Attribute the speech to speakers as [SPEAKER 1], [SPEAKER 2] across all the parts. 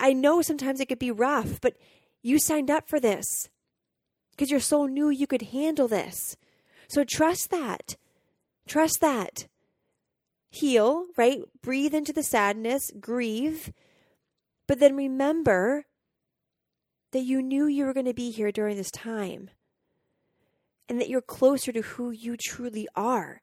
[SPEAKER 1] I know sometimes it could be rough, but you signed up for this because your soul knew you could handle this. So trust that. Trust that. Heal, right? Breathe into the sadness, grieve, but then remember that you knew you were going to be here during this time and that you're closer to who you truly are.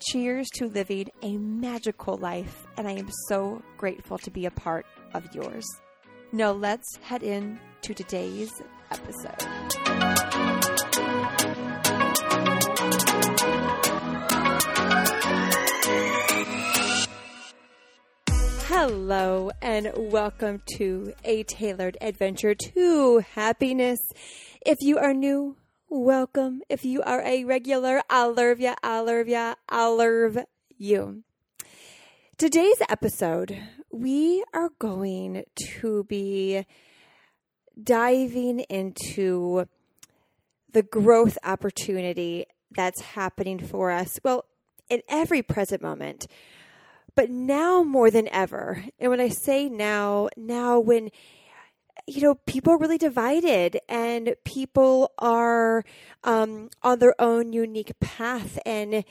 [SPEAKER 1] Cheers to living a magical life, and I am so grateful to be a part of yours. Now, let's head in to today's episode. Hello, and welcome to a tailored adventure to happiness. If you are new, welcome. If you are a regular, I'll love ya, I'll love ya, I'll love you. Today's episode, we are going to be diving into the growth opportunity that's happening for us. Well, in every present moment but now more than ever, and when I say now, now when you know people are really divided and people are um, on their own unique path and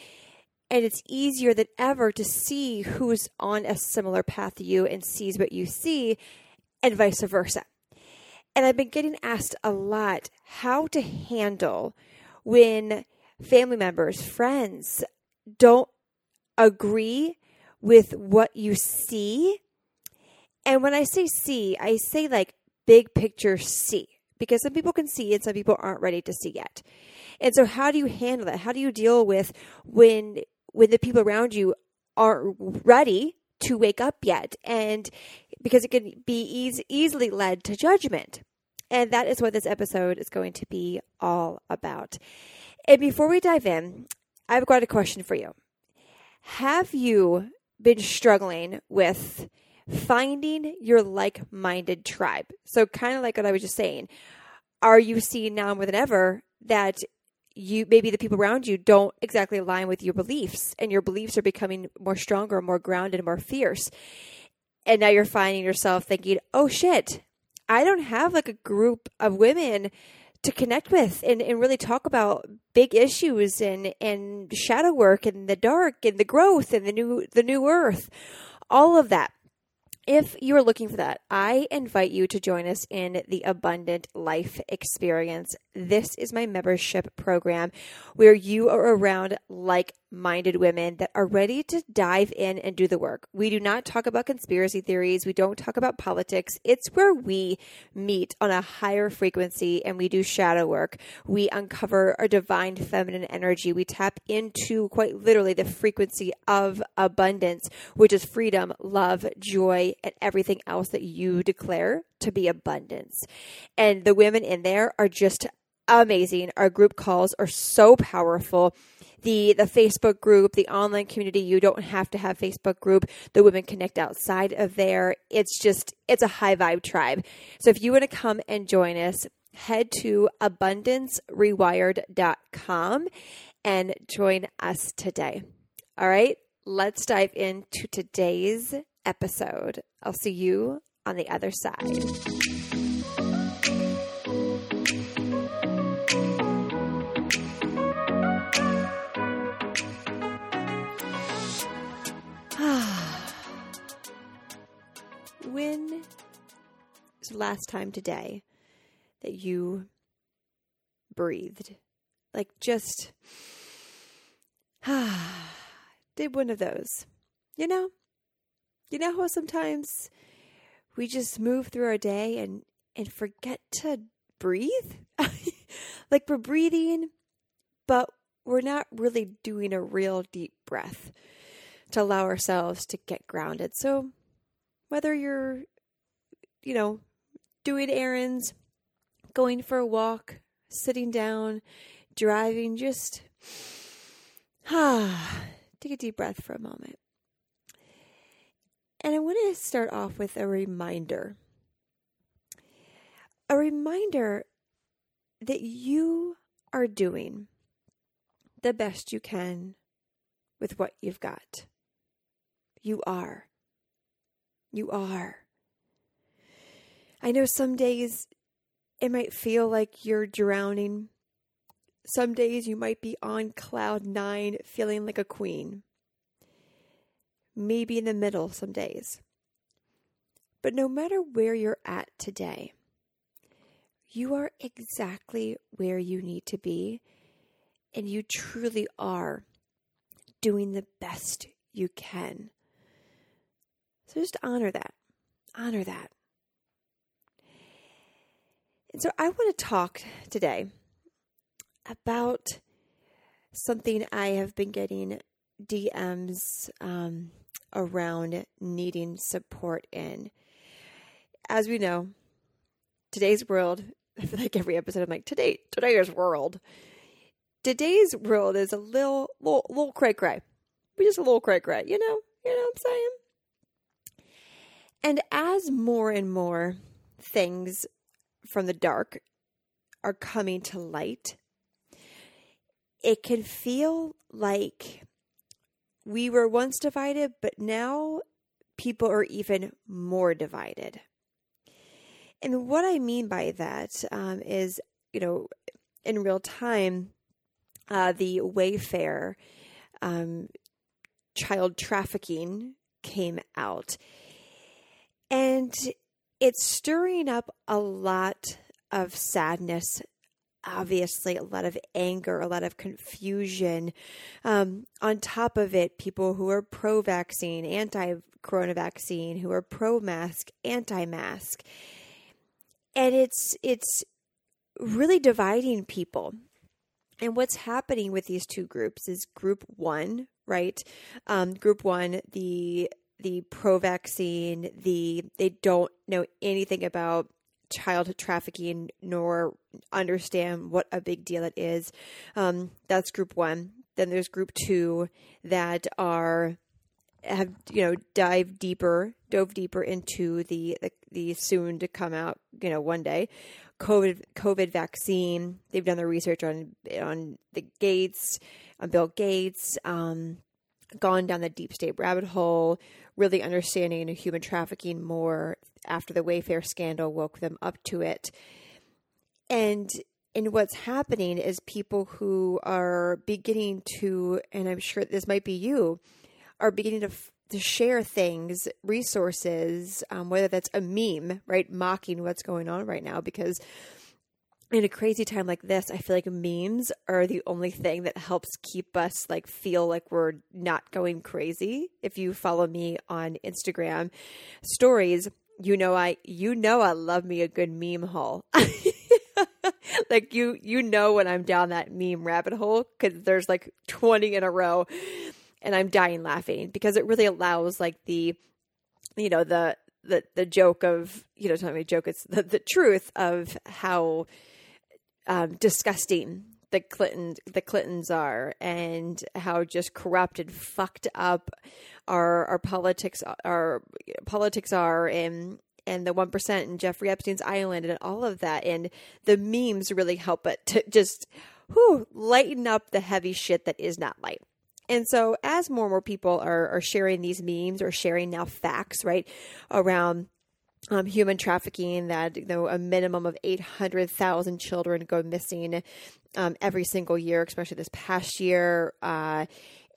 [SPEAKER 1] and it's easier than ever to see who's on a similar path to you and sees what you see and vice versa and i've been getting asked a lot how to handle when family members friends don't agree with what you see. And when I say see, I say like big picture see because some people can see and some people aren't ready to see yet. And so how do you handle that? How do you deal with when when the people around you aren't ready to wake up yet and because it can be easy, easily led to judgment. And that is what this episode is going to be all about. And before we dive in, I've got a question for you. Have you been struggling with finding your like minded tribe. So, kind of like what I was just saying, are you seeing now more than ever that you maybe the people around you don't exactly align with your beliefs and your beliefs are becoming more stronger, more grounded, more fierce. And now you're finding yourself thinking, oh shit, I don't have like a group of women to connect with and, and really talk about big issues and, and shadow work and the dark and the growth and the new the new earth all of that if you are looking for that, I invite you to join us in the Abundant Life Experience. This is my membership program where you are around like minded women that are ready to dive in and do the work. We do not talk about conspiracy theories. We don't talk about politics. It's where we meet on a higher frequency and we do shadow work. We uncover our divine feminine energy. We tap into quite literally the frequency of abundance, which is freedom, love, joy, and everything else that you declare to be abundance. And the women in there are just amazing. Our group calls are so powerful. The the Facebook group, the online community, you don't have to have Facebook group. The women connect outside of there. It's just it's a high vibe tribe. So if you want to come and join us, head to abundancerewired.com and join us today. All right, let's dive into today's episode. I'll see you on the other side. When was the last time today that you breathed? Like just ah, did one of those. You know? You know how sometimes we just move through our day and and forget to breathe? like we're breathing, but we're not really doing a real deep breath to allow ourselves to get grounded. So whether you're you know, doing errands, going for a walk, sitting down, driving, just ah, take a deep breath for a moment. And I want to start off with a reminder. A reminder that you are doing the best you can with what you've got. You are. You are. I know some days it might feel like you're drowning. Some days you might be on cloud nine, feeling like a queen. Maybe in the middle some days. But no matter where you're at today, you are exactly where you need to be, and you truly are doing the best you can. So just honor that. Honor that. And so I want to talk today about something I have been getting DMs um, around needing support in. As we know, today's world, I feel like every episode I'm like, today, today's world. Today's world is a little, little, little cray cray. We just a little cray cray, you know? You know what I'm saying? And as more and more things from the dark are coming to light, it can feel like we were once divided, but now people are even more divided. And what I mean by that um, is, you know, in real time, uh, the Wayfair um, child trafficking came out. And it's stirring up a lot of sadness obviously a lot of anger, a lot of confusion. Um, on top of it, people who are pro vaccine, anti corona vaccine, who are pro mask, anti mask. And it's it's really dividing people. And what's happening with these two groups is group one, right? Um, group one, the the pro vaccine, the they don't know anything about child trafficking nor understand what a big deal it is. Um, that's group one. Then there's group two that are have you know dive deeper, dove deeper into the the, the soon to come out you know one day COVID COVID vaccine. They've done the research on on the Gates, on Bill Gates. Um, gone down the deep state rabbit hole, really understanding human trafficking more after the Wayfair scandal woke them up to it. And and what's happening is people who are beginning to, and I'm sure this might be you, are beginning to to share things, resources, um, whether that's a meme, right, mocking what's going on right now, because in a crazy time like this, I feel like memes are the only thing that helps keep us like feel like we're not going crazy. If you follow me on Instagram stories, you know I you know I love me a good meme hole. like you you know when I'm down that meme rabbit hole cuz there's like 20 in a row and I'm dying laughing because it really allows like the you know the the the joke of you know telling me joke it's the, the truth of how um, disgusting the Clinton the Clintons are and how just corrupt and fucked up our our politics our politics are and and the one percent and Jeffrey Epstein's island and all of that and the memes really help it to just whew, lighten up the heavy shit that is not light. And so, as more and more people are, are sharing these memes or sharing now facts, right, around um, human trafficking that a minimum of 800,000 children go missing um, every single year, especially this past year, uh,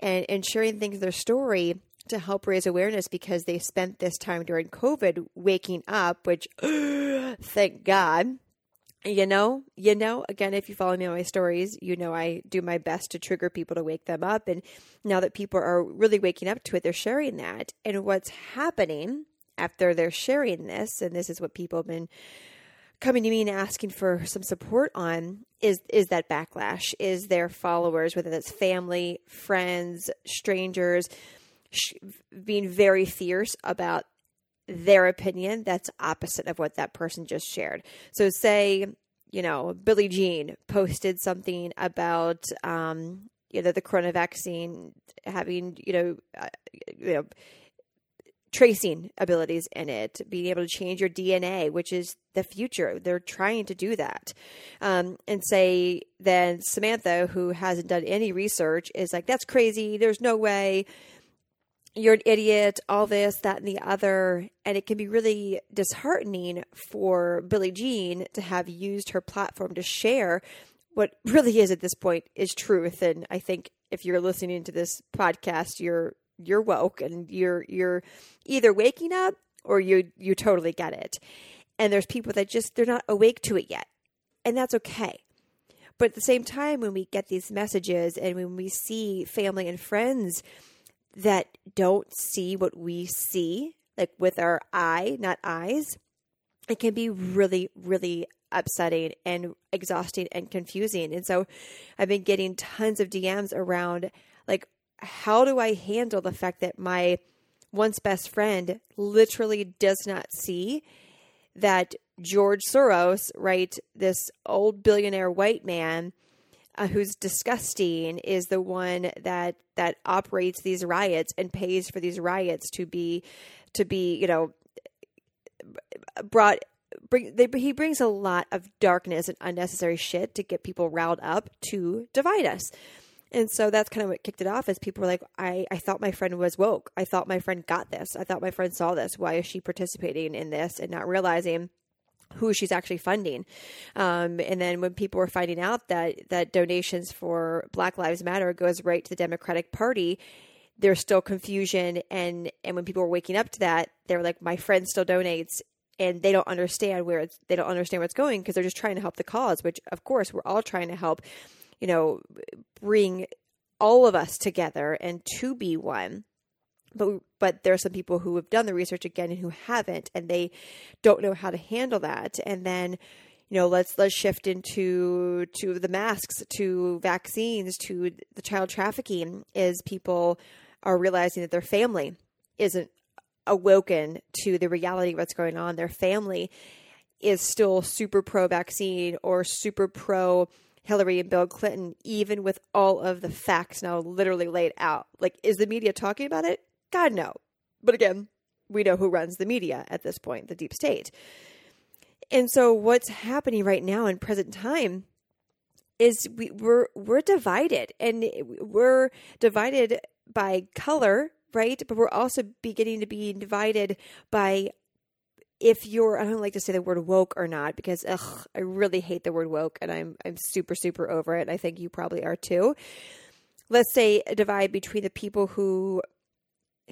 [SPEAKER 1] and, and sharing things, their story to help raise awareness because they spent this time during COVID waking up, which thank God. You know, you know, again, if you follow me on my stories, you know I do my best to trigger people to wake them up. And now that people are really waking up to it, they're sharing that. And what's happening after they're sharing this, and this is what people have been coming to me and asking for some support on is is that backlash is their followers whether that's family friends strangers sh- being very fierce about their opinion that's opposite of what that person just shared. So, say, you know, Billie Jean posted something about, um, you know, the corona vaccine having, you know, uh, you know, tracing abilities in it, being able to change your DNA, which is the future. They're trying to do that. Um, and say then Samantha, who hasn't done any research, is like, that's crazy. There's no way you're an idiot, all this, that, and the other. And it can be really disheartening for Billie Jean to have used her platform to share what really is at this point is truth. And I think if you're listening to this podcast, you're you're woke and you're you're either waking up or you you totally get it. And there's people that just they're not awake to it yet. And that's okay. But at the same time when we get these messages and when we see family and friends that don't see what we see, like with our eye, not eyes, it can be really, really upsetting and exhausting and confusing. And so I've been getting tons of DMs around like, how do I handle the fact that my once best friend literally does not see that George Soros, right, this old billionaire white man, uh, who's disgusting is the one that that operates these riots and pays for these riots to be to be you know brought bring they, he brings a lot of darkness and unnecessary shit to get people riled up to divide us and so that's kind of what kicked it off is people were like I, I thought my friend was woke i thought my friend got this i thought my friend saw this why is she participating in this and not realizing who she's actually funding. Um, and then when people were finding out that that donations for Black Lives Matter goes right to the Democratic Party, there's still confusion. And and when people were waking up to that, they were like, "My friend still donates." And they don't understand where it's, they don't understand where it's going because they're just trying to help the cause, which of course we're all trying to help, you know, bring all of us together and to be one. But but there are some people who have done the research again and who haven't and they don't know how to handle that. And then you know let's let's shift into to the masks to vaccines to the child trafficking is people are realizing that their family isn't awoken to the reality of what's going on. Their family is still super pro vaccine or super pro Hillary and Bill Clinton, even with all of the facts now literally laid out. Like, is the media talking about it? God, no. But again, we know who runs the media at this point, the deep state. And so what's happening right now in present time is we, we're we're divided and we're divided by color, right? But we're also beginning to be divided by if you're I don't like to say the word woke or not because ugh, I really hate the word woke and I'm I'm super super over it. And I think you probably are too. Let's say a divide between the people who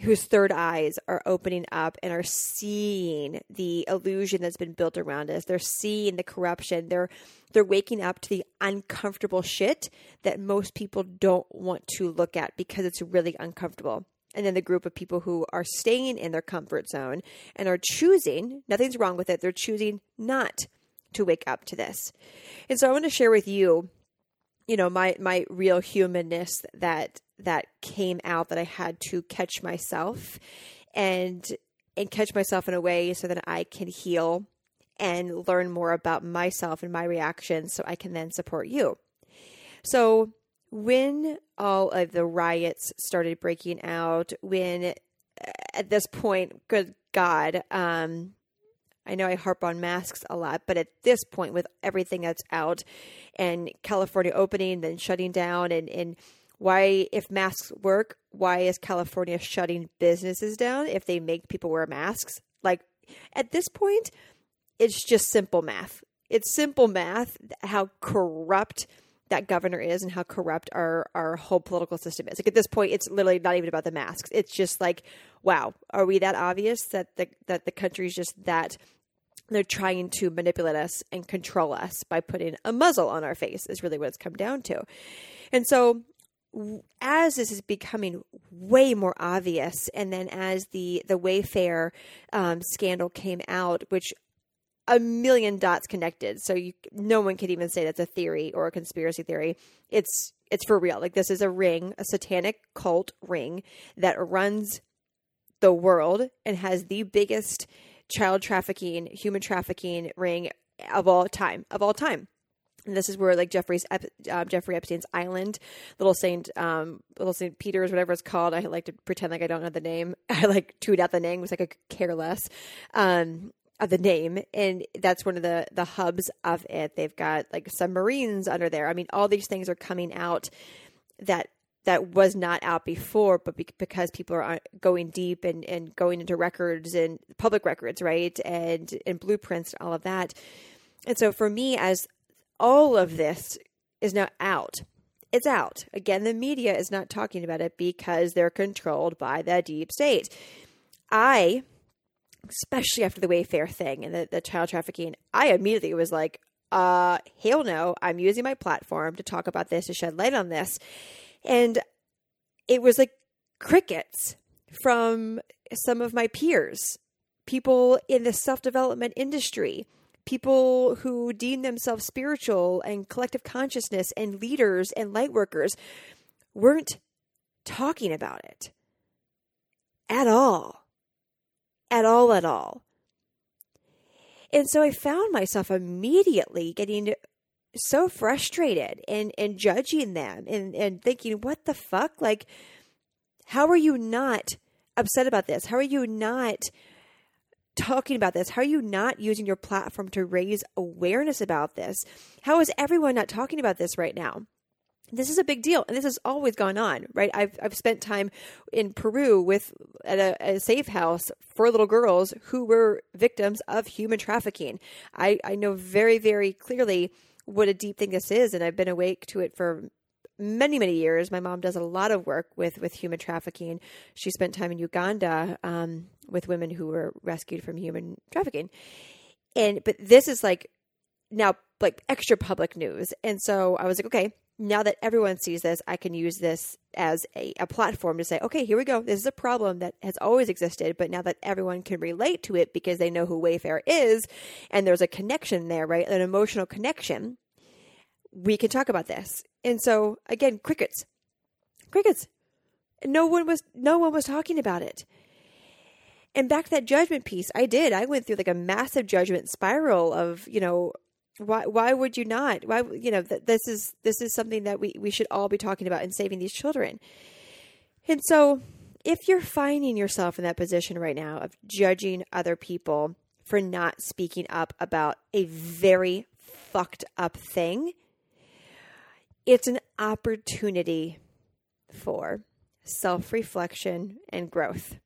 [SPEAKER 1] whose third eyes are opening up and are seeing the illusion that's been built around us. They're seeing the corruption. They're they're waking up to the uncomfortable shit that most people don't want to look at because it's really uncomfortable. And then the group of people who are staying in their comfort zone and are choosing, nothing's wrong with it, they're choosing not to wake up to this. And so I want to share with you you know my my real humanness that that came out that I had to catch myself and and catch myself in a way so that I can heal and learn more about myself and my reactions so I can then support you. So when all of the riots started breaking out, when at this point, good God, um, I know I harp on masks a lot, but at this point, with everything that's out and California opening, then shutting down, and, and why, if masks work, why is California shutting businesses down if they make people wear masks? Like, at this point, it's just simple math. It's simple math how corrupt that governor is and how corrupt our our whole political system is. Like at this point, it's literally not even about the masks. It's just like, wow, are we that obvious that the that the country's just that they're trying to manipulate us and control us by putting a muzzle on our face is really what it's come down to. And so as this is becoming way more obvious, and then as the the Wayfair um, scandal came out, which a million dots connected, so you no one could even say that's a theory or a conspiracy theory. It's it's for real. Like this is a ring, a satanic cult ring that runs the world and has the biggest child trafficking, human trafficking ring of all time, of all time. And this is where like Jeffrey's uh, Jeffrey Epstein's Island, Little Saint, um, Little Saint Peter's, whatever it's called. I like to pretend like I don't know the name. I like tweet out the name. Was like a careless. Um, of the name and that's one of the the hubs of it they've got like submarines under there i mean all these things are coming out that that was not out before, but be- because people are uh, going deep and, and going into records and public records, right? And, and blueprints all of that. And so for me, as all of this is now out, it's out. Again, the media is not talking about it because they're controlled by the deep state. I, especially after the Wayfair thing and the, the child trafficking, I immediately was like, uh, hell no, I'm using my platform to talk about this, to shed light on this. And it was like crickets from some of my peers, people in the self development industry, people who deem themselves spiritual and collective consciousness and leaders and light workers weren't talking about it at all. At all, at all. And so I found myself immediately getting so frustrated and and judging them and and thinking what the fuck? Like how are you not upset about this? How are you not talking about this? How are you not using your platform to raise awareness about this? How is everyone not talking about this right now this is a big deal and this has always gone on right i've, I've spent time in peru with at a, a, safe house for little girls who were victims of human trafficking i, I know very very clearly what a deep thing this is, and I've been awake to it for many many years. My mom does a lot of work with with human trafficking. She spent time in Uganda um, with women who were rescued from human trafficking, and but this is like now like extra public news, and so I was like, okay. Now that everyone sees this, I can use this as a, a platform to say, okay, here we go. This is a problem that has always existed, but now that everyone can relate to it because they know who Wayfair is and there's a connection there, right? An emotional connection, we can talk about this. And so again, crickets. Crickets. No one was no one was talking about it. And back to that judgment piece, I did. I went through like a massive judgment spiral of, you know, why why would you not? Why you know, th- this is this is something that we we should all be talking about and saving these children. And so, if you're finding yourself in that position right now of judging other people for not speaking up about a very fucked up thing, it's an opportunity for self reflection and growth.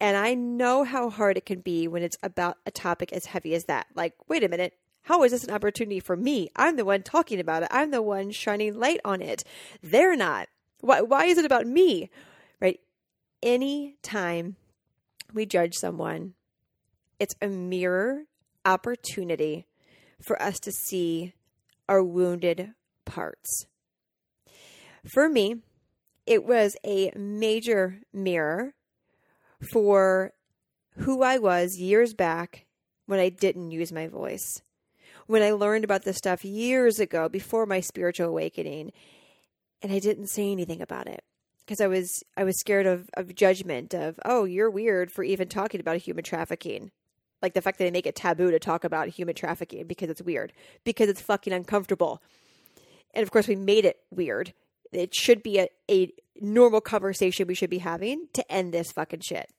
[SPEAKER 1] And I know how hard it can be when it's about a topic as heavy as that. Like, wait a minute, how is this an opportunity for me? I'm the one talking about it, I'm the one shining light on it. They're not. Why, why is it about me? Right? Any time we judge someone, it's a mirror opportunity for us to see our wounded parts. For me, it was a major mirror for who I was years back when I didn't use my voice. When I learned about this stuff years ago before my spiritual awakening and I didn't say anything about it because I was I was scared of of judgment of oh you're weird for even talking about human trafficking. Like the fact that they make it taboo to talk about human trafficking because it's weird, because it's fucking uncomfortable and of course we made it weird. It should be a, a normal conversation we should be having to end this fucking shit.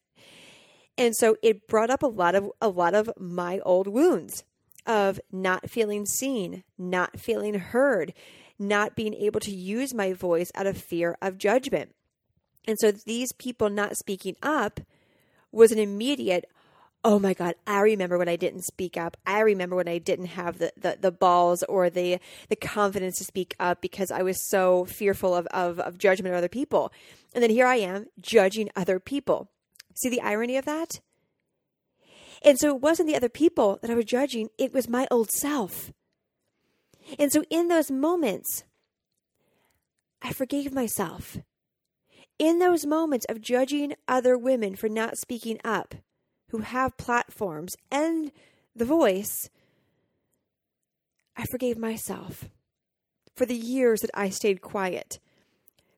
[SPEAKER 1] And so it brought up a lot of a lot of my old wounds of not feeling seen, not feeling heard, not being able to use my voice out of fear of judgment. And so these people not speaking up was an immediate oh my God, I remember when I didn't speak up. I remember when I didn't have the, the, the, balls or the, the confidence to speak up because I was so fearful of, of, of judgment of other people. And then here I am judging other people. See the irony of that? And so it wasn't the other people that I was judging, it was my old self. And so in those moments, I forgave myself. In those moments of judging other women for not speaking up, who have platforms and the voice, I forgave myself for the years that I stayed quiet,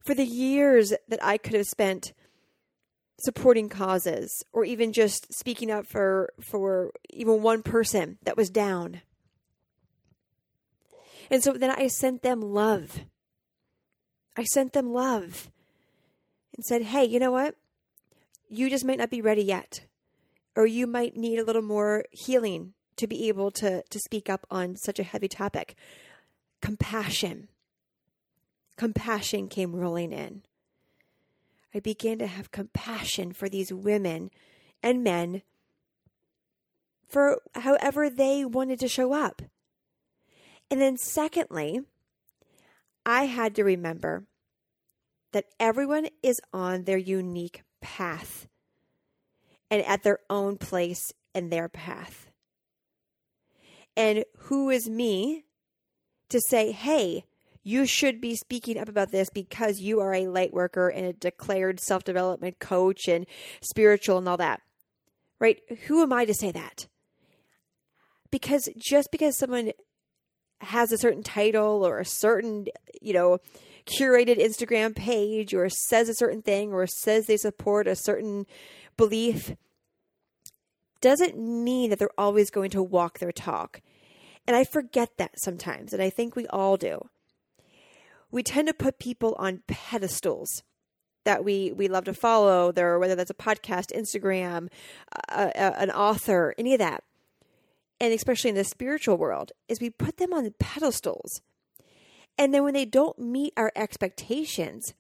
[SPEAKER 1] for the years that I could have spent supporting causes or even just speaking up for for even one person that was down. And so then I sent them love. I sent them love and said, "Hey, you know what? You just might not be ready yet or you might need a little more healing to be able to, to speak up on such a heavy topic. Compassion. Compassion came rolling in. I began to have compassion for these women and men for however they wanted to show up. And then, secondly, I had to remember that everyone is on their unique path and at their own place and their path. And who is me to say, hey, you should be speaking up about this because you are a light worker and a declared self development coach and spiritual and all that. Right? Who am I to say that? Because just because someone has a certain title or a certain, you know, curated Instagram page or says a certain thing or says they support a certain belief doesn't mean that they're always going to walk their talk. And I forget that sometimes, and I think we all do. We tend to put people on pedestals that we we love to follow, there whether that's a podcast, Instagram, an author, any of that. And especially in the spiritual world, is we put them on pedestals. And then when they don't meet our expectations,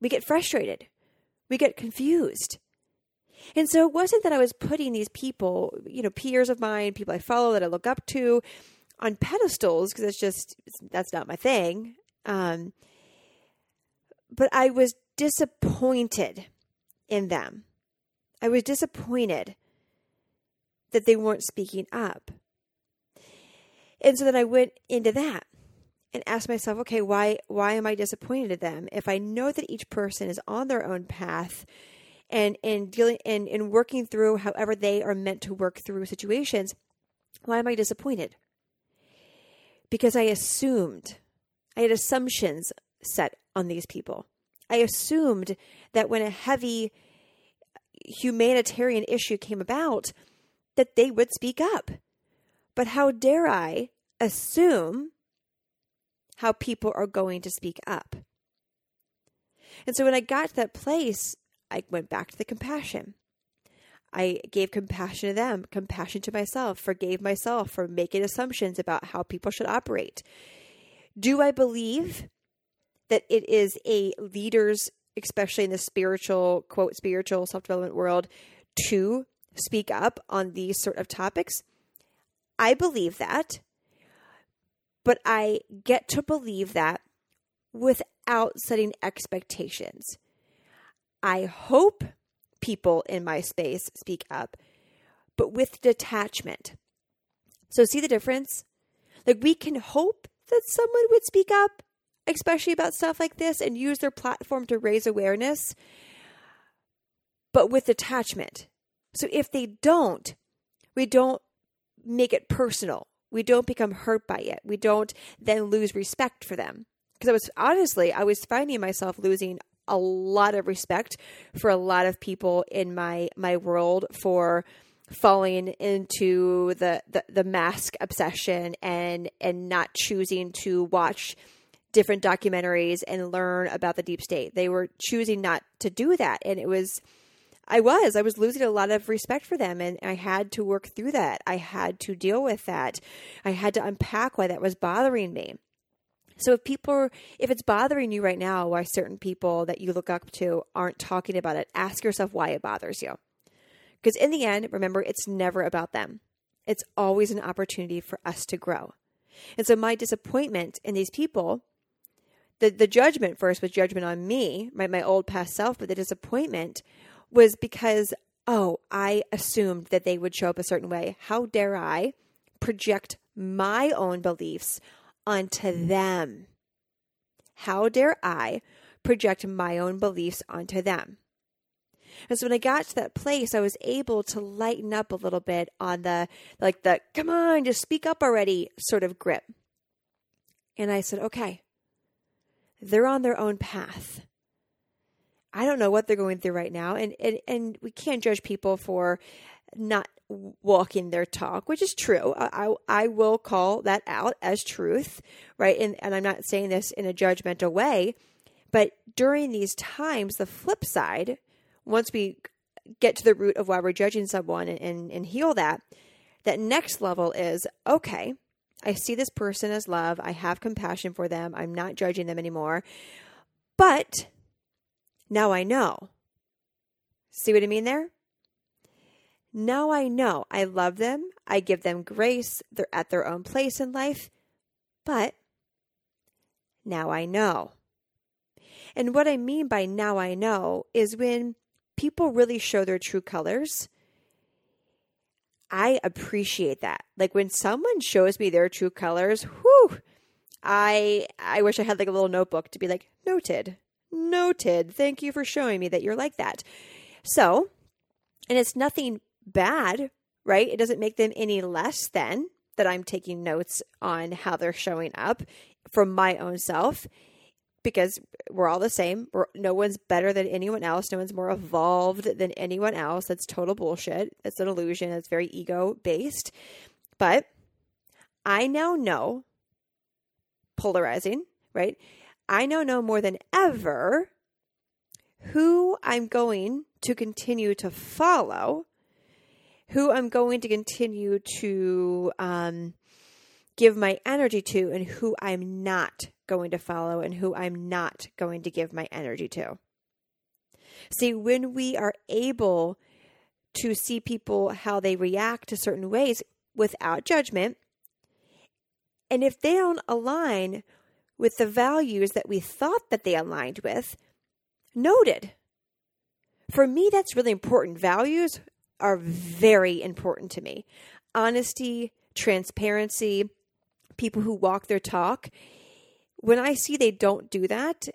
[SPEAKER 1] we get frustrated. We get confused. And so it wasn't that I was putting these people, you know, peers of mine, people I follow that I look up to, on pedestals because it's just that's not my thing. Um, but I was disappointed in them. I was disappointed that they weren't speaking up. And so then I went into that and asked myself, okay, why why am I disappointed in them? If I know that each person is on their own path and and dealing and, and working through however they are meant to work through situations, why am I disappointed? Because I assumed, I had assumptions set on these people. I assumed that when a heavy humanitarian issue came about, that they would speak up. But how dare I assume how people are going to speak up? And so when I got to that place, I went back to the compassion. I gave compassion to them, compassion to myself, forgave myself for making assumptions about how people should operate. Do I believe that it is a leader's, especially in the spiritual, quote, spiritual self development world, to speak up on these sort of topics? I believe that, but I get to believe that without setting expectations. I hope people in my space speak up, but with detachment. So, see the difference? Like, we can hope that someone would speak up, especially about stuff like this, and use their platform to raise awareness, but with detachment. So, if they don't, we don't make it personal. We don't become hurt by it. We don't then lose respect for them. Because I was honestly, I was finding myself losing a lot of respect for a lot of people in my my world for falling into the, the, the mask obsession and and not choosing to watch different documentaries and learn about the deep state. They were choosing not to do that and it was I was I was losing a lot of respect for them and I had to work through that. I had to deal with that. I had to unpack why that was bothering me. So if people, if it's bothering you right now, why certain people that you look up to aren't talking about it, ask yourself why it bothers you. Because in the end, remember, it's never about them. It's always an opportunity for us to grow. And so my disappointment in these people, the, the judgment first was judgment on me, my, my old past self, but the disappointment was because, oh, I assumed that they would show up a certain way. How dare I project my own beliefs onto them? How dare I project my own beliefs onto them? And so when I got to that place, I was able to lighten up a little bit on the, like the, come on, just speak up already sort of grip. And I said, okay, they're on their own path. I don't know what they're going through right now. And, and, and we can't judge people for not walking their talk, which is true. I, I, will call that out as truth, right? And, and I'm not saying this in a judgmental way, but during these times, the flip side once we get to the root of why we're judging someone and, and, and heal that, that next level is okay, I see this person as love. I have compassion for them. I'm not judging them anymore. But now I know. See what I mean there? Now I know. I love them. I give them grace. They're at their own place in life. But now I know. And what I mean by now I know is when people really show their true colors, I appreciate that. Like when someone shows me their true colors, whew, I I wish I had like a little notebook to be like, noted, noted. Thank you for showing me that you're like that. So, and it's nothing bad, right? It doesn't make them any less than that I'm taking notes on how they're showing up from my own self because we're all the same. We're, no one's better than anyone else. No one's more evolved than anyone else. That's total bullshit. It's an illusion. It's very ego based. But I now know, polarizing, right? I now know more than ever who I'm going to continue to follow, who I'm going to continue to um, give my energy to, and who I'm not going to follow and who I'm not going to give my energy to. See, when we are able to see people how they react to certain ways without judgment, and if they don't align with the values that we thought that they aligned with, noted. For me, that's really important. Values are very important to me. Honesty, transparency, people who walk their talk when I see they don't do that,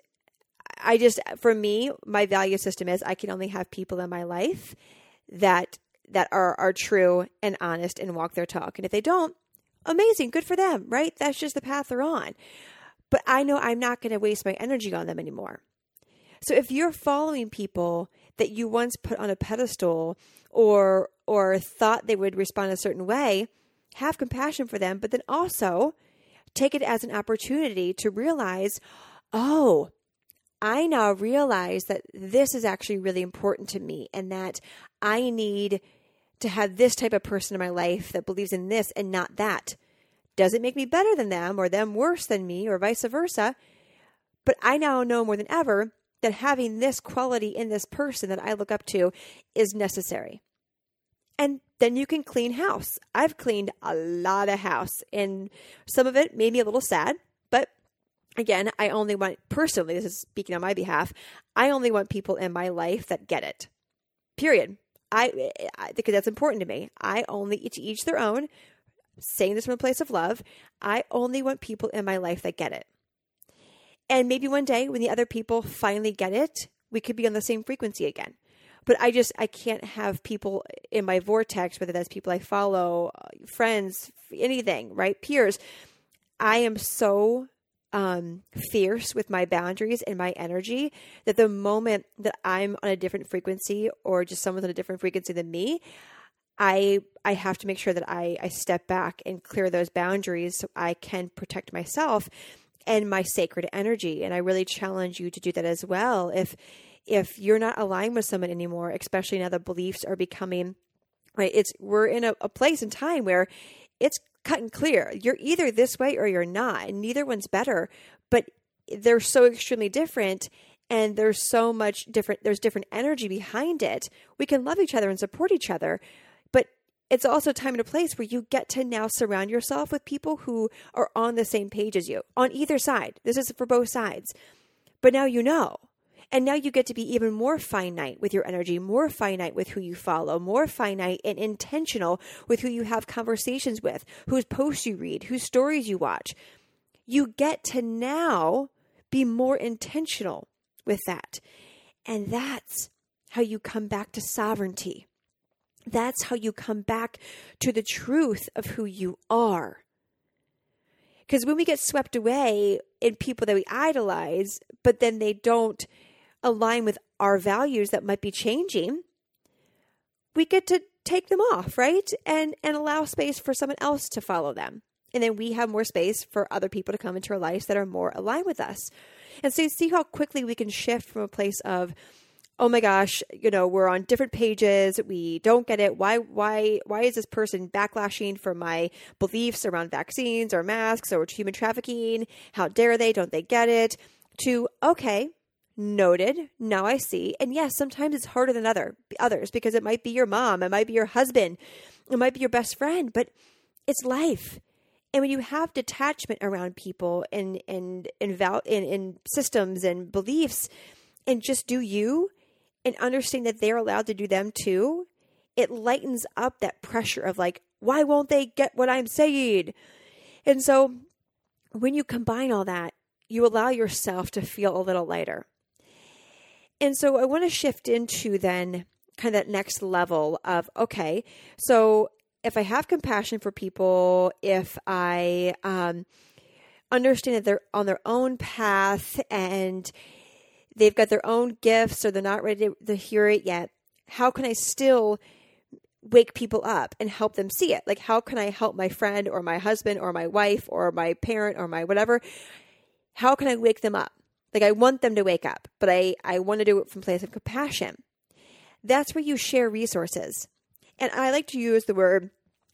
[SPEAKER 1] I just for me, my value system is I can only have people in my life that that are are true and honest and walk their talk. And if they don't, amazing, good for them, right? That's just the path they're on. But I know I'm not going to waste my energy on them anymore. So if you're following people that you once put on a pedestal or or thought they would respond a certain way, have compassion for them, but then also take it as an opportunity to realize, oh, I now realize that this is actually really important to me and that I need to have this type of person in my life that believes in this and not that. Does it make me better than them or them worse than me or vice versa? But I now know more than ever that having this quality in this person that I look up to is necessary. And then you can clean house. I've cleaned a lot of house, and some of it made me a little sad, but again, I only want, personally, this is speaking on my behalf, I only want people in my life that get it. Period. I, I because that's important to me. I only to each their own. Saying this from a place of love, I only want people in my life that get it. And maybe one day when the other people finally get it, we could be on the same frequency again but I just I can't have people in my vortex, whether that's people I follow, friends, anything, right? Peers. I am so um, fierce with my boundaries and my energy that the moment that I'm on a different frequency or just someone's on a different frequency than me, I I have to make sure that I, I step back and clear those boundaries so I can protect myself and my sacred energy. And I really challenge you to do that as well. If if you're not aligned with someone anymore, especially now the beliefs are becoming right, it's we're in a, a place in time where it's cut and clear. You're either this way or you're not, and neither one's better, but they're so extremely different. and there's so much different there's different energy behind it we can love each other and support each other but it's also time and a place where you get to now surround yourself with people who are on the same page as you on either side this is for both sides but now you know and now you get to be even more finite with your energy, more finite with who you follow, more finite and intentional with who you have conversations with, whose posts you read, whose stories you watch. You get to now be more intentional with that. And that's how you come back to sovereignty. That's how you come back to the truth of who you are. Because when we get swept away in people that we idolize, but then they don't align with our values that might be changing, we get to take them off, right? And and allow space for someone else to follow them. And then we have more space for other people to come into our lives that are more aligned with us. And so you see how quickly we can shift from a place of oh my gosh, you know, we're on different pages. We don't get it. Why, why, why is this person backlashing for my beliefs around vaccines or masks or human trafficking? How dare they? Don't they get it? To, okay, Noted. Now I see. And yes, sometimes it's harder than other others because it might be your mom, it might be your husband, it might be your best friend, but it's life. And when you have detachment around people and and and, val- and, and systems and beliefs, and just do you, and understand that they're allowed to do them too, it lightens up that pressure of like, why won't they get what I'm saying? And so, when you combine all that, you allow yourself to feel a little lighter. And so I want to shift into then kind of that next level of okay, so if I have compassion for people, if I um, understand that they're on their own path and they've got their own gifts or they're not ready to, to hear it yet, how can I still wake people up and help them see it? Like, how can I help my friend or my husband or my wife or my parent or my whatever? How can I wake them up? Like I want them to wake up, but I, I want to do it from place of compassion. That's where you share resources. And I like to use the word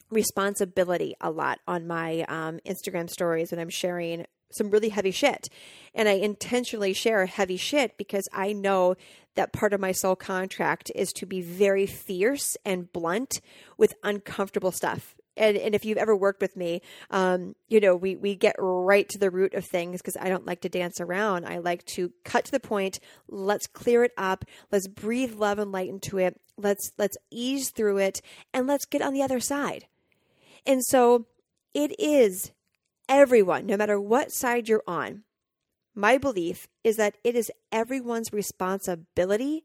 [SPEAKER 1] responsibility a lot on my um, Instagram stories when I'm sharing some really heavy shit. And I intentionally share heavy shit because I know that part of my soul contract is to be very fierce and blunt with uncomfortable stuff and and if you've ever worked with me, um, you know we we get right to the root of things because I don't like to dance around. I like to cut to the point. Let's clear it up. Let's breathe love and light into it. Let's let's ease through it, and let's get on the other side. And so it is everyone, no matter what side you're on. My belief is that it is everyone's responsibility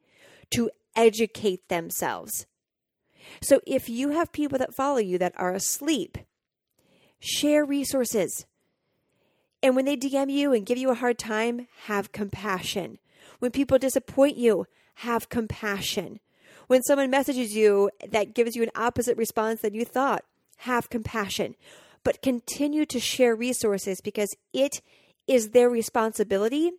[SPEAKER 1] to educate themselves so if you have people that follow you that are asleep, share resources. And when they DM you and give you a hard time, have compassion. When people disappoint you, have compassion. When someone messages you that gives you an opposite response than you thought, have compassion. But continue to share resources because it is their responsibility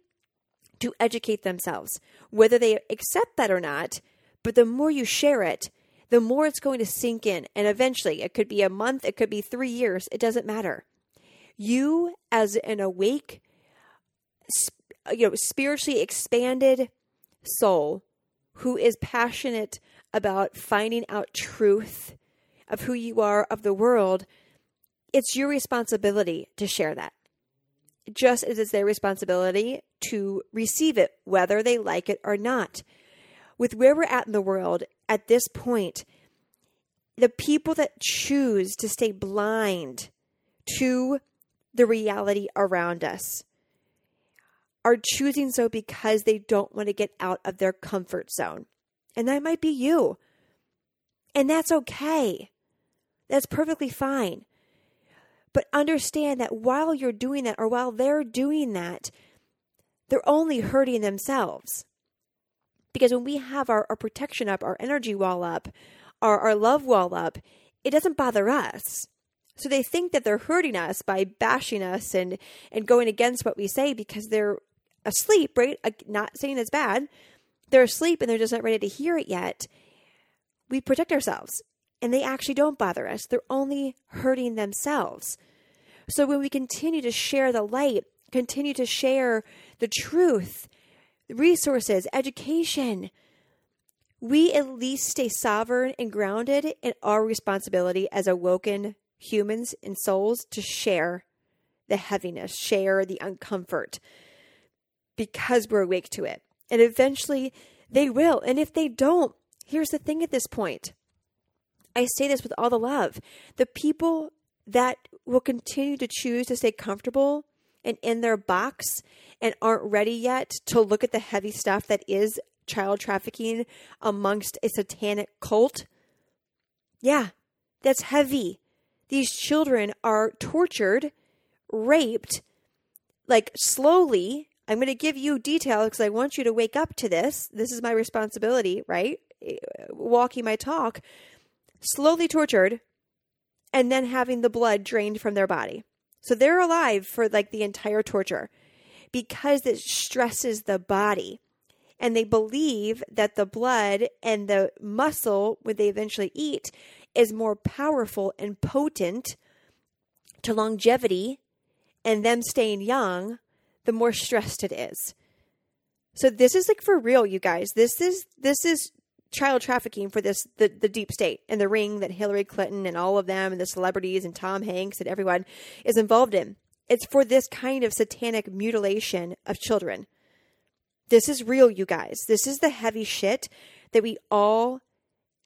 [SPEAKER 1] to educate themselves, whether they accept that or not. But the more you share it, the more it's going to sink in. And eventually, it could be a month, it could be three years, it doesn't matter. You, as an awake, uh, you know, spiritually expanded soul who is passionate about finding out truth of who you are, of the world, it's your responsibility to share that. Just as it's their responsibility to receive it, whether they like it or not. With where we're at in the world, at this point, the people that choose to stay blind to the reality around us are choosing so because they don't want to get out of their comfort zone. And that might be you. And that's okay. That's perfectly fine. But understand that while you're doing that, or while they're doing that, they're only hurting themselves. Because when we have our, our protection up, our energy wall up, our, our love wall up, it doesn't bother us. So they think that they're hurting us by bashing us and, and going against what we say because they're asleep, right? Not saying it's bad. They're asleep and they're just not ready to hear it yet. We protect ourselves and they actually don't bother us. They're only hurting themselves. So when we continue to share the light, continue to share the truth, resources, education. We at least stay sovereign and grounded in our responsibility as awoken humans and souls to share the heaviness, share the uncomfort because we're awake to it. And eventually they will. And if they don't, here's the thing at this point I say this with all the love. The people that will continue to choose to stay comfortable and in their box and aren't ready yet to look at the heavy stuff that is child trafficking amongst a satanic cult. Yeah, that's heavy. These children are tortured, raped, like slowly. I'm going to give you details because I want you to wake up to this. This is my responsibility, right? Eh, walking my talk. Slowly tortured, and then having the blood drained from their body. So they're alive for like the entire torture because it stresses the body. And they believe that the blood and the muscle, when they eventually eat, is more powerful and potent to longevity and them staying young, the more stressed it is. So this is like for real, you guys. This is this is child trafficking for this the, the deep state and the ring that Hillary Clinton and all of them and the celebrities and Tom Hanks and everyone is involved in. It's for this kind of satanic mutilation of children. This is real, you guys. This is the heavy shit that we all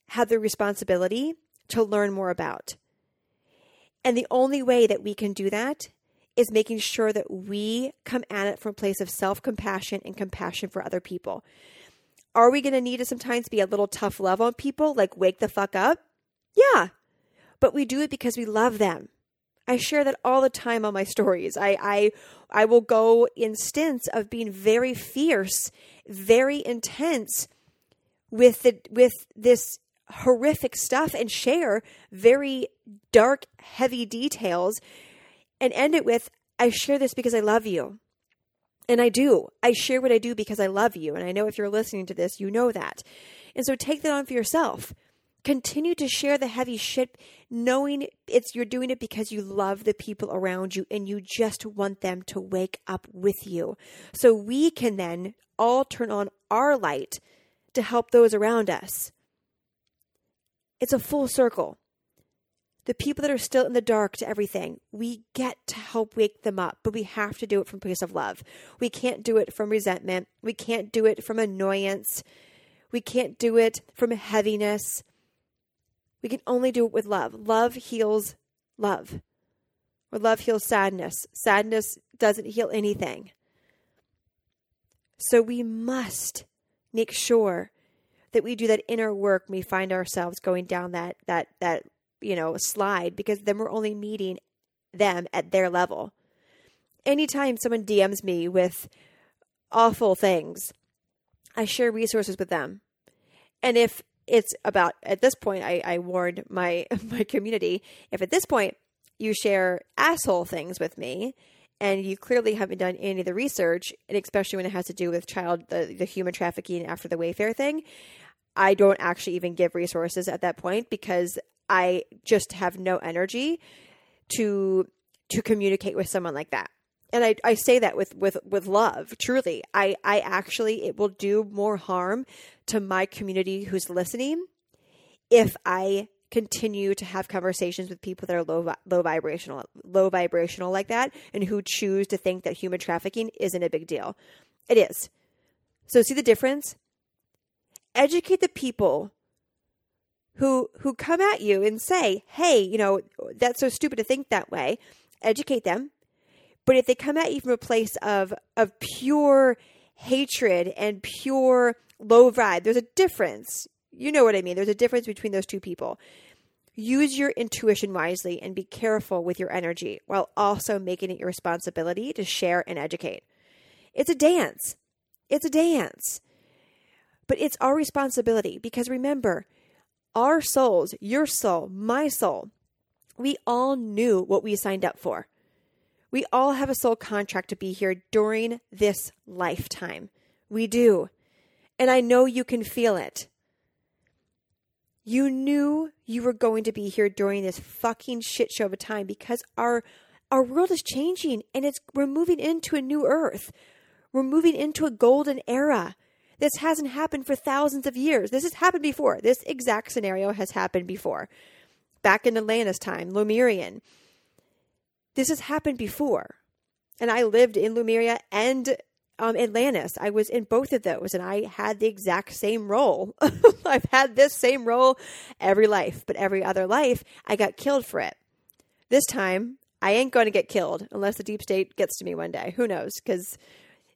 [SPEAKER 1] have the responsibility to learn more about. And the only way that we can do that is making sure that we come at it from a place of self compassion and compassion for other people. Are we going to need to sometimes be a little tough love on people, like wake the fuck up? Yeah. But we do it because we love them. I share that all the time on my stories. I, I, I will go in stints of being very fierce, very intense with the, with this horrific stuff and share very dark, heavy details and end it with, I share this because I love you. And I do. I share what I do because I love you. And I know if you're listening to this, you know that. And so take that on for yourself. Continue to share the heavy shit, knowing it's you're doing it because you love the people around you and you just want them to wake up with you. So we can then all turn on our light to help those around us. It's a full circle the people that are still in the dark to everything, we get to help wake them up, but we have to do it from place of love. We can't do it from resentment. We can't do it from annoyance. We can't do it from heaviness. We can only do it with love. Love heals love. Or love heals sadness. Sadness doesn't heal anything. So we must make sure that we do that inner work we find ourselves going down that that that you know, slide because then we're only meeting them at their level. Anytime someone DMs me with awful things, I share resources with them. And if it's about at this point I, I warned my my community, if at this point you share asshole things with me and you clearly haven't done any of the research, and especially when it has to do with child the, the human trafficking after the Wayfair thing, I don't actually even give resources at that point because I just have no energy to to communicate with someone like that. And I, I say that with, with, with love, truly. I, I actually, it will do more harm to my community who's listening if I continue to have conversations with people that are low low vibrational low vibrational like that and who choose to think that human trafficking isn't a big deal. It is. So see the difference? Educate the people who who come at you and say, "Hey, you know, that's so stupid to think that way." Educate them. But if they come at you from a place of of pure hatred and pure low vibe, there's a difference. You know what I mean? There's a difference between those two people. Use your intuition wisely and be careful with your energy while also making it your responsibility to share and educate. It's a dance. It's a dance. But it's our responsibility because remember, our souls, your soul, my soul, we all knew what we signed up for. We all have a soul contract to be here during this lifetime. We do. And I know you can feel it. You knew you were going to be here during this fucking shit show of a time because our our world is changing and it's we're moving into a new earth. We're moving into a golden era. This hasn't happened for thousands of years. This has happened before. This exact scenario has happened before. Back in Atlantis time, Lemurian. This has happened before. And I lived in Lemuria and um, Atlantis. I was in both of those and I had the exact same role. I've had this same role every life, but every other life, I got killed for it. This time, I ain't going to get killed unless the deep state gets to me one day. Who knows? Because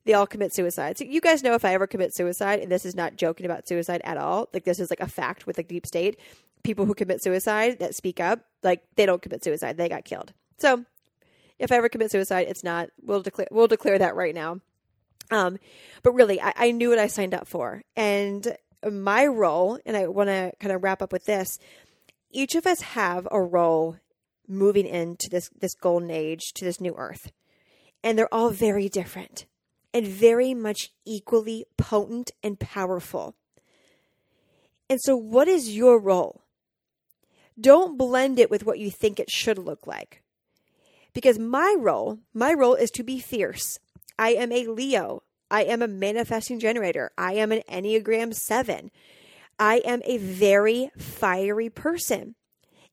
[SPEAKER 1] they all commit suicide. So you guys know if I ever commit suicide, and this is not joking about suicide at all. Like this is like a fact with the deep state. People who commit suicide that speak up, like they don't commit suicide. They got killed. So if I ever commit suicide, it's not. We'll declare. We'll declare that right now. Um, but really, I, I knew what I signed up for, and my role. And I want to kind of wrap up with this. Each of us have a role moving into this this golden age to this new earth, and they're all very different and very much equally potent and powerful. And so, what is your role? Don't blend it with what you think it should look like. Because my role, my role is to be fierce. I am a Leo. I am a manifesting generator. I am an Enneagram 7. I am a very fiery person.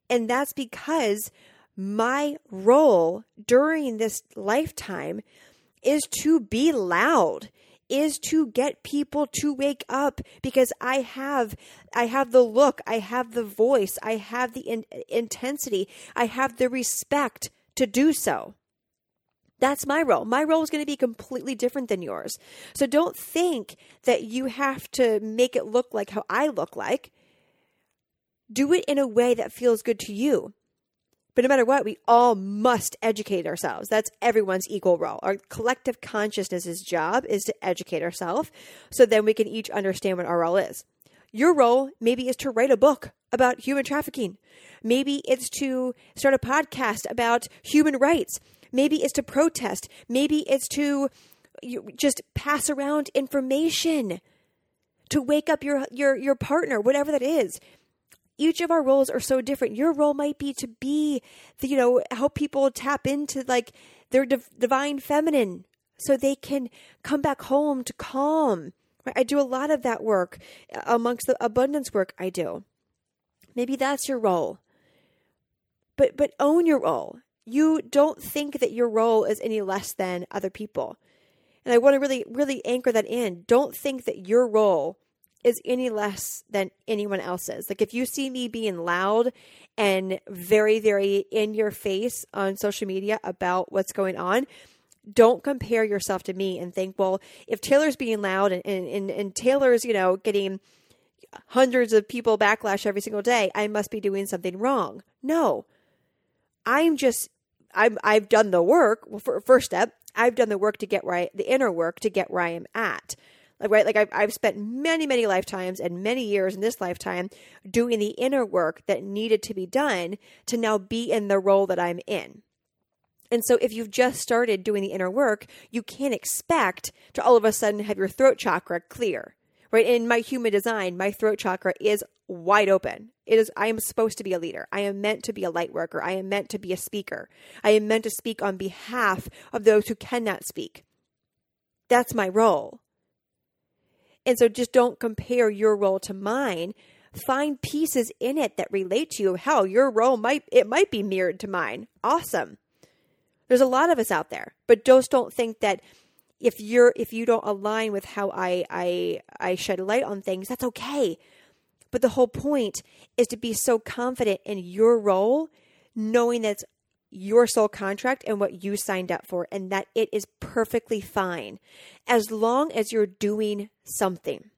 [SPEAKER 1] And that's because my role during this lifetime is to be loud is to get people to wake up because I have I have the look, I have the voice, I have the in- intensity, I have the respect to do so. That's my role. My role is going to be completely different than yours. So don't think that you have to make it look like how I look like. Do it in a way that feels good to you. But no matter what, we all must educate ourselves. That's everyone's equal role. Our collective consciousness's job is to educate ourselves so then we can each understand what our role is. Your role maybe is to write a book about human trafficking. Maybe it's to start a podcast about human rights. Maybe it's to protest. Maybe it's to just pass around information to wake up your your your partner, whatever that is each of our roles are so different. Your role might be to be, the, you know, help people tap into like their div- divine feminine so they can come back home to calm. I do a lot of that work uh, amongst the abundance work I do. Maybe that's your role. But but own your role. You don't think that your role is any less than other people. And I want to really really anchor that in. Don't think that your role is any less than anyone else's. Like if you see me being loud and very, very in your face on social media about what's going on, don't compare yourself to me and think, well, if Taylor's being loud and, and, and Taylor's, you know, getting hundreds of people backlash every single day, I must be doing something wrong. No. I'm just I'm I've done the work. Well, for first step, I've done the work to get where I, the inner work to get where I am at. Like, right? Like I've, I've spent many, many lifetimes and many years in this lifetime doing the inner work that needed to be done to now be in the role that I'm in. And so, if you've just started doing the inner work, you can't expect to all of a sudden have your throat chakra clear, right? In my human design, my throat chakra is wide open. It is, I am supposed to be a leader. I am meant to be a light worker. I am meant to be a speaker. I am meant to speak on behalf of those who cannot speak. That's my role. And so just don't compare your role to mine. Find pieces in it that relate to you. Hell, your role might it might be mirrored to mine. Awesome. There's a lot of us out there, but just don't think that if you're if you don't align with how I I I shed light on things, that's okay. But the whole point is to be so confident in your role, knowing that it's your soul contract and what you signed up for, and that it is perfectly fine as long as you're doing something.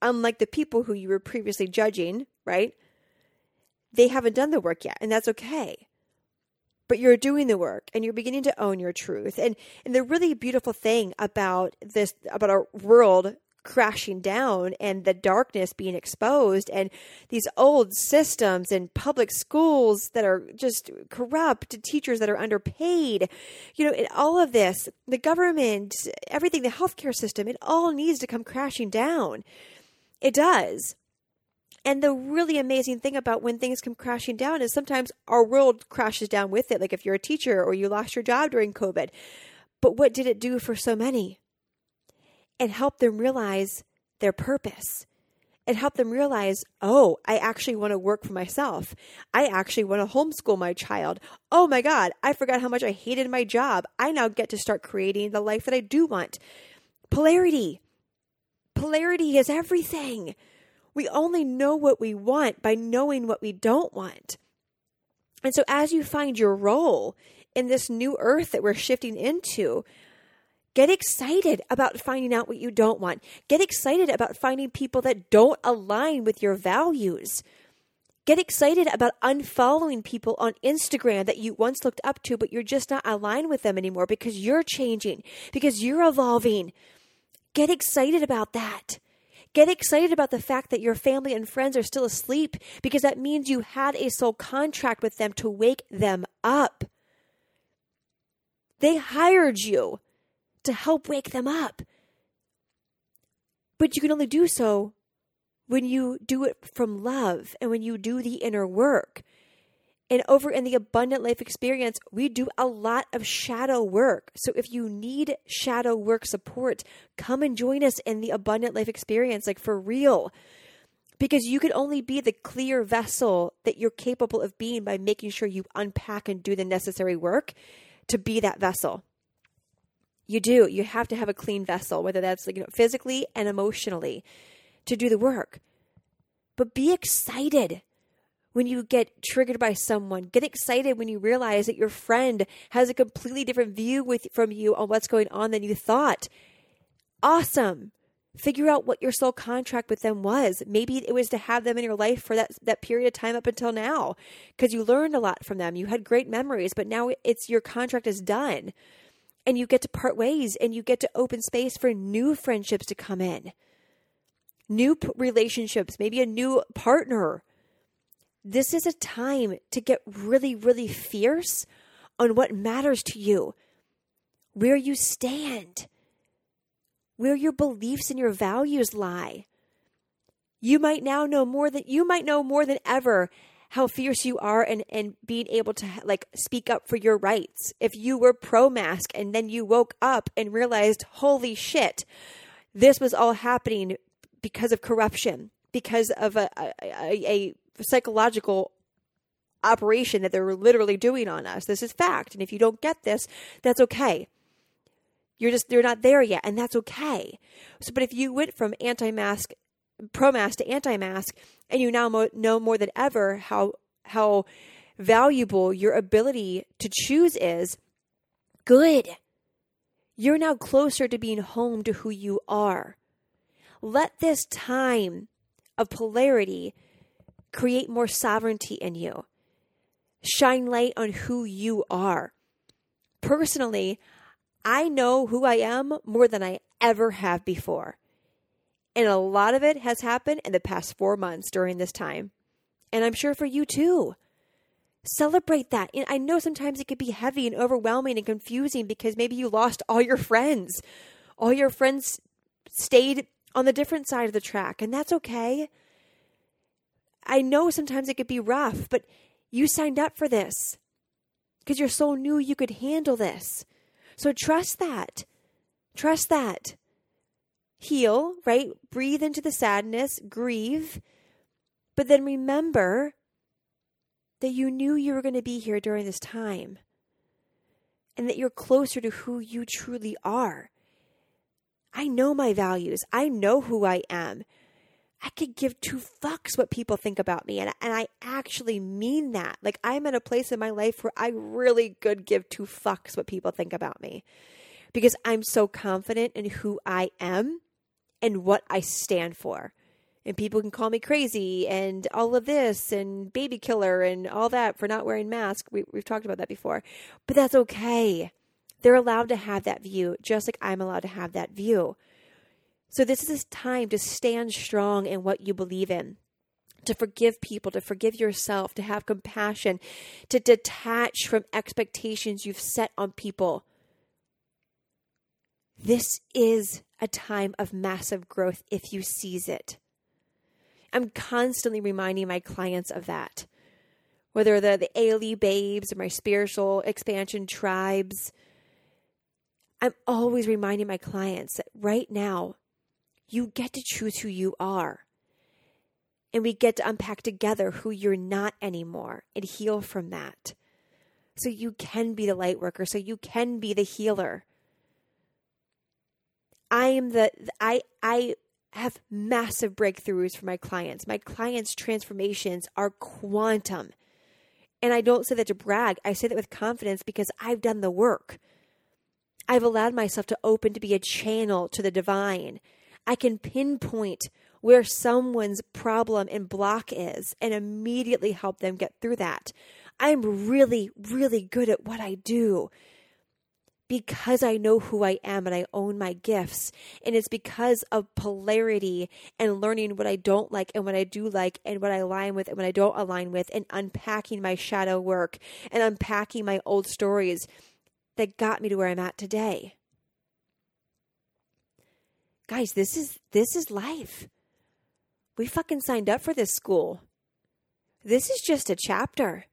[SPEAKER 1] Unlike the people who you were previously judging, right? They haven't done the work yet, and that's okay. But you're doing the work and you're beginning to own your truth. And and the really beautiful thing about this about our world crashing down and the darkness being exposed and these old systems and public schools that are just corrupt teachers that are underpaid you know in all of this the government everything the healthcare system it all needs to come crashing down it does and the really amazing thing about when things come crashing down is sometimes our world crashes down with it like if you're a teacher or you lost your job during covid but what did it do for so many and help them realize their purpose and help them realize, oh, I actually want to work for myself. I actually want to homeschool my child. Oh my God, I forgot how much I hated my job. I now get to start creating the life that I do want. Polarity. Polarity is everything. We only know what we want by knowing what we don't want. And so, as you find your role in this new earth that we're shifting into, Get excited about finding out what you don't want. Get excited about finding people that don't align with your values. Get excited about unfollowing people on Instagram that you once looked up to, but you're just not aligned with them anymore because you're changing, because you're evolving. Get excited about that. Get excited about the fact that your family and friends are still asleep because that means you had a soul contract with them to wake them up. They hired you to help wake them up. But you can only do so when you do it from love and when you do the inner work. And over in the Abundant Life Experience, we do a lot of shadow work. So if you need shadow work support, come and join us in the Abundant Life Experience, like for real. Because you can only be the clear vessel that you're capable of being by making sure you unpack and do the necessary work to be that vessel. You do. You have to have a clean vessel, whether that's like, you know, physically and emotionally, to do the work. But be excited when you get triggered by someone. Get excited when you realize that your friend has a completely different view with from you on what's going on than you thought. Awesome. Figure out what your soul contract with them was. Maybe it was to have them in your life for that that period of time up until now because you learned a lot from them. You had great memories, but now it's your contract is done and you get to part ways and you get to open space for new friendships to come in, new p- relationships, maybe a new partner. This is a time to get really, really fierce on what matters to you, where you stand, where your beliefs and your values lie. You might now know more than you might know more than ever how fierce you are and, and being able to like speak up for your rights. If you were pro mask and then you woke up and realized, holy shit, this was all happening because of corruption, because of a, a, a psychological operation that they're literally doing on us. This is fact. And if you don't get this, that's okay. You're just, they're not there yet, and that's okay. So, but if you went from anti mask pro mask to anti mask, and you now mo- know more than ever how how valuable your ability to choose is. Good. You're now closer to being home to who you are. Let this time of polarity create more sovereignty in you. Shine light on who you are. Personally, I know who I am more than I ever have before. And a lot of it has happened in the past four months during this time. And I'm sure for you too. Celebrate that. And I know sometimes it could be heavy and overwhelming and confusing because maybe you lost all your friends. All your friends stayed on the different side of the track, and that's okay. I know sometimes it could be rough, but you signed up for this because your soul knew you could handle this. So trust that. Trust that heal, right? Breathe into the sadness, grieve, but then remember that you knew you were going to be here during this time and that you're closer to who you truly are. I know my values. I know who I am. I could give two fucks what people think about me. And, and I actually mean that. Like, I'm at a place in my life where I really could give two fucks what people think about me because I'm so confident in who I am and what I stand for. And people can call me crazy and all of this and baby killer and all that for not wearing masks. We, we've talked about that before. But that's okay. They're allowed to have that view, just like I'm allowed to have that view. So, this is a time to stand strong in what you believe in, to forgive people, to forgive yourself, to have compassion, to detach from expectations you've set on people. This is a time of massive growth if you seize it. I'm constantly reminding my clients of that. Whether they're the ALE babes or my spiritual expansion tribes, I'm always reminding my clients that right now, you get to choose who you are. And we get to unpack together who you're not anymore and heal from that. So you can be the light worker, so you can be the healer. I am the I I have massive breakthroughs for my clients. My clients' transformations are quantum. And I don't say that to brag. I say that with confidence because I've done the work. I've allowed myself to open to be a channel to the divine. I can pinpoint where someone's problem and block is and immediately help them get through that. I'm really, really good at what I do because I know who I am and I own my gifts. And it's because of polarity and learning what I don't like and what I do like and what I align with and what I don't align with and unpacking my shadow work and unpacking my old stories that got me to where I'm at today. Guys, this is this is life. We fucking signed up for this school. This is just a chapter.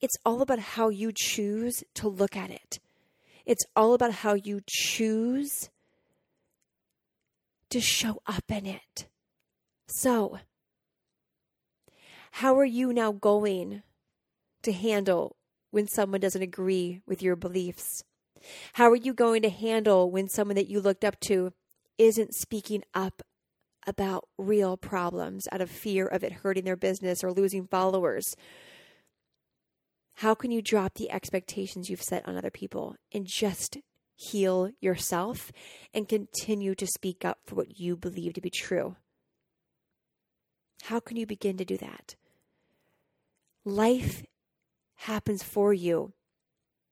[SPEAKER 1] It's all about how you choose to look at it. It's all about how you choose to show up in it. So, how are you now going to handle when someone doesn't agree with your beliefs? How are you going to handle when someone that you looked up to isn't speaking up about real problems out of fear of it hurting their business or losing followers how can you drop the expectations you've set on other people and just heal yourself and continue to speak up for what you believe to be true? How can you begin to do that? Life happens for you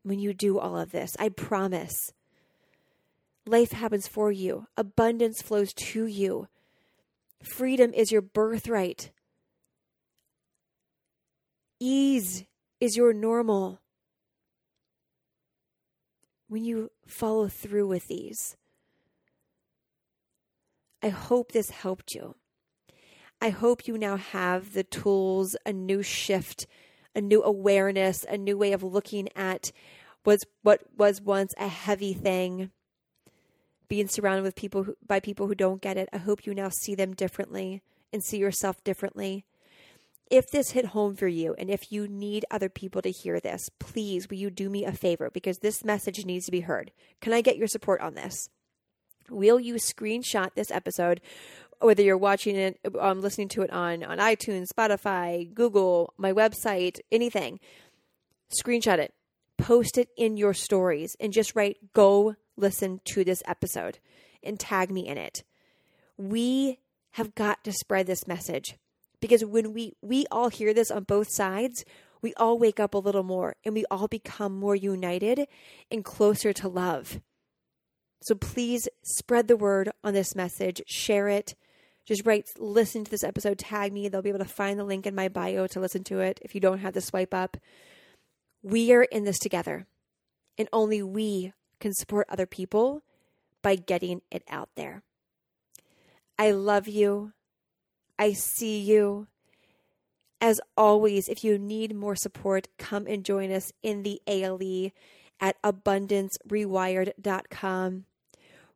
[SPEAKER 1] when you do all of this. I promise. Life happens for you, abundance flows to you. Freedom is your birthright. Ease is your normal when you follow through with these. I hope this helped you. I hope you now have the tools, a new shift, a new awareness, a new way of looking at was what was once a heavy thing. Being surrounded with people who, by people who don't get it. I hope you now see them differently and see yourself differently if this hit home for you and if you need other people to hear this, please will you do me a favor because this message needs to be heard. Can I get your support on this? Will you screenshot this episode, whether you're watching it, um, listening to it on, on iTunes, Spotify, Google, my website, anything? Screenshot it, post it in your stories, and just write, go listen to this episode and tag me in it. We have got to spread this message because when we we all hear this on both sides we all wake up a little more and we all become more united and closer to love so please spread the word on this message share it just write listen to this episode tag me they'll be able to find the link in my bio to listen to it if you don't have the swipe up we are in this together and only we can support other people by getting it out there i love you I see you. As always, if you need more support, come and join us in the ALE at abundancerewired.com,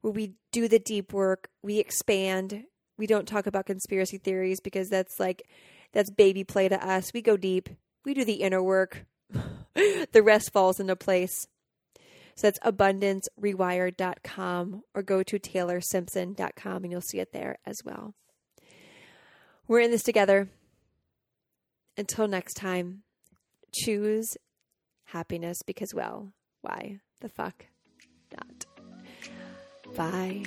[SPEAKER 1] where we do the deep work, we expand. We don't talk about conspiracy theories because that's like, that's baby play to us. We go deep, we do the inner work, the rest falls into place. So that's abundancerewired.com or go to taylorsimpson.com and you'll see it there as well. We're in this together. Until next time, choose happiness because, well, why the fuck not? Bye.